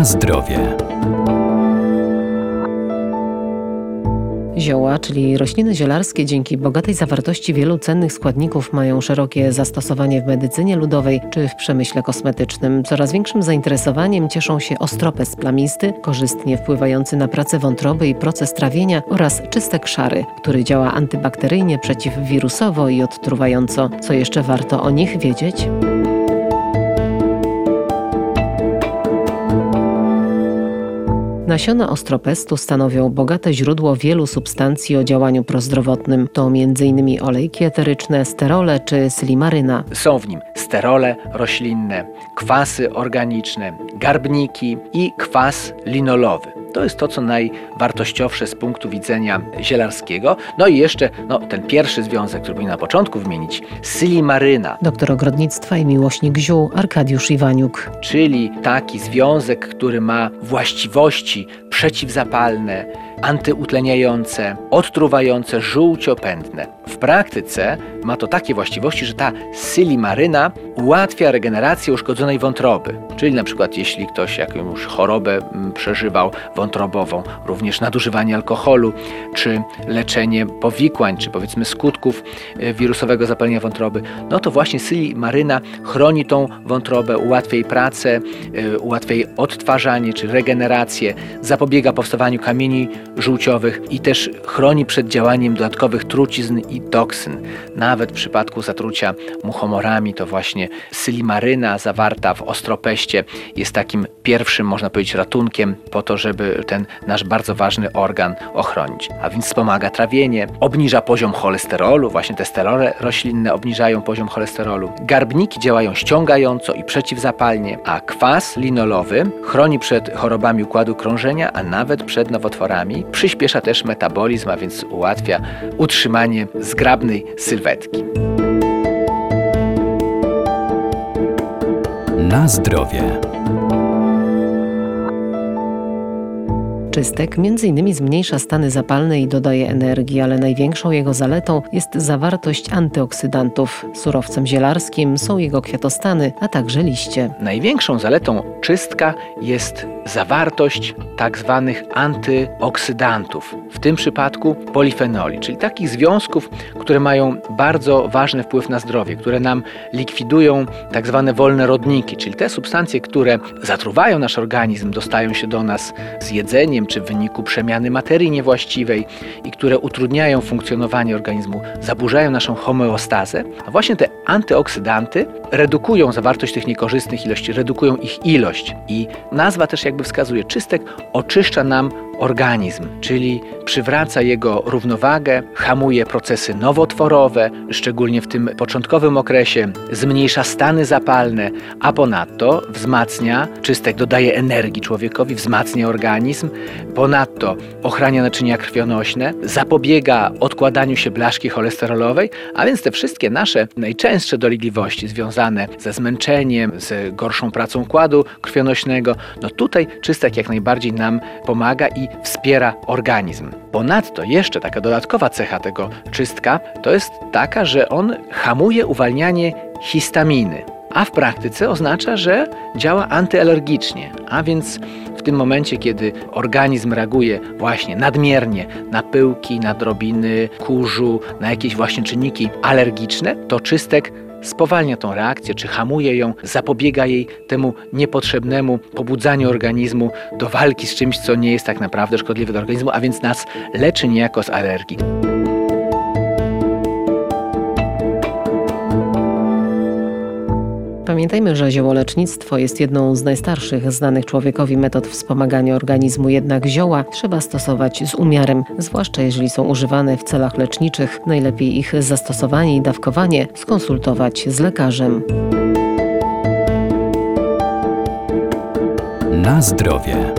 Na zdrowie. Zioła, czyli rośliny zielarskie, dzięki bogatej zawartości wielu cennych składników mają szerokie zastosowanie w medycynie ludowej czy w przemyśle kosmetycznym. Coraz większym zainteresowaniem cieszą się ostropes plamisty, korzystnie wpływający na pracę wątroby i proces trawienia oraz czystek szary, który działa antybakteryjnie, przeciwwirusowo i odtruwająco. Co jeszcze warto o nich wiedzieć? Nasiona ostropestu stanowią bogate źródło wielu substancji o działaniu prozdrowotnym. To m.in. olejki eteryczne, sterole czy slimaryna. Są w nim sterole roślinne, kwasy organiczne, garbniki i kwas linolowy. To jest to, co najwartościowsze z punktu widzenia zielarskiego. No i jeszcze no, ten pierwszy związek, który powinien na początku wymienić, silimaryna. Doktor ogrodnictwa i miłośnik ziół Arkadiusz Iwaniuk. Czyli taki związek, który ma właściwości przeciwzapalne, antyutleniające, odtruwające, żółciopędne. W praktyce ma to takie właściwości, że ta silimaryna ułatwia regenerację uszkodzonej wątroby. Czyli na przykład jeśli ktoś jakąś chorobę mm, przeżywał wątrobową, również nadużywanie alkoholu, czy leczenie powikłań, czy powiedzmy skutków e, wirusowego zapalenia wątroby, no to właśnie silimaryna chroni tą wątrobę, ułatwia jej pracę, e, ułatwia jej odtwarzanie, czy regenerację, zapobiega powstawaniu kamieni żółciowych i też chroni przed działaniem dodatkowych trucizn i toksyn. Nawet w przypadku zatrucia muchomorami to właśnie sylimaryna zawarta w ostropeście jest takim pierwszym, można powiedzieć, ratunkiem po to, żeby ten nasz bardzo ważny organ ochronić. A więc wspomaga trawienie, obniża poziom cholesterolu, właśnie te sterole roślinne obniżają poziom cholesterolu. Garbniki działają ściągająco i przeciwzapalnie, a kwas linolowy chroni przed chorobami układu krążenia, a nawet przed nowotworami. Przyspiesza też metabolizm, a więc ułatwia utrzymanie zgrabnej sylwetki. Na zdrowie. Czystek m.in. zmniejsza stany zapalne i dodaje energii, ale największą jego zaletą jest zawartość antyoksydantów. Surowcem zielarskim są jego kwiatostany, a także liście. Największą zaletą czystka jest zawartość tak zwanych antyoksydantów, w tym przypadku polifenoli, czyli takich związków, które mają bardzo ważny wpływ na zdrowie, które nam likwidują tak zwane wolne rodniki, czyli te substancje, które zatruwają nasz organizm, dostają się do nas z jedzeniem czy w wyniku przemiany materii niewłaściwej i które utrudniają funkcjonowanie organizmu, zaburzają naszą homeostazę, a właśnie te antyoksydanty redukują zawartość tych niekorzystnych ilości, redukują ich ilość. I nazwa też jakby wskazuje, czystek oczyszcza nam organizm, czyli przywraca jego równowagę, hamuje procesy nowotworowe, szczególnie w tym początkowym okresie, zmniejsza stany zapalne, a ponadto wzmacnia, czystek dodaje energii człowiekowi, wzmacnia organizm, ponadto ochrania naczynia krwionośne, zapobiega odkładaniu się blaszki cholesterolowej, a więc te wszystkie nasze najczęstsze dolegliwości związane ze zmęczeniem, z gorszą pracą układu krwionośnego, no tutaj czystek jak najbardziej nam pomaga i wspiera organizm. Ponadto jeszcze taka dodatkowa cecha tego czystka to jest taka, że on hamuje uwalnianie histaminy. A w praktyce oznacza, że działa antyalergicznie, a więc w tym momencie, kiedy organizm reaguje właśnie nadmiernie na pyłki, na drobiny kurzu, na jakieś właśnie czynniki alergiczne, to czystek spowalnia tą reakcję, czy hamuje ją, zapobiega jej temu niepotrzebnemu pobudzaniu organizmu do walki z czymś, co nie jest tak naprawdę szkodliwe dla organizmu, a więc nas leczy niejako z alergii. Pamiętajmy, że ziołolecznictwo jest jedną z najstarszych znanych człowiekowi metod wspomagania organizmu, jednak zioła trzeba stosować z umiarem, zwłaszcza jeżeli są używane w celach leczniczych. Najlepiej ich zastosowanie i dawkowanie skonsultować z lekarzem. Na zdrowie.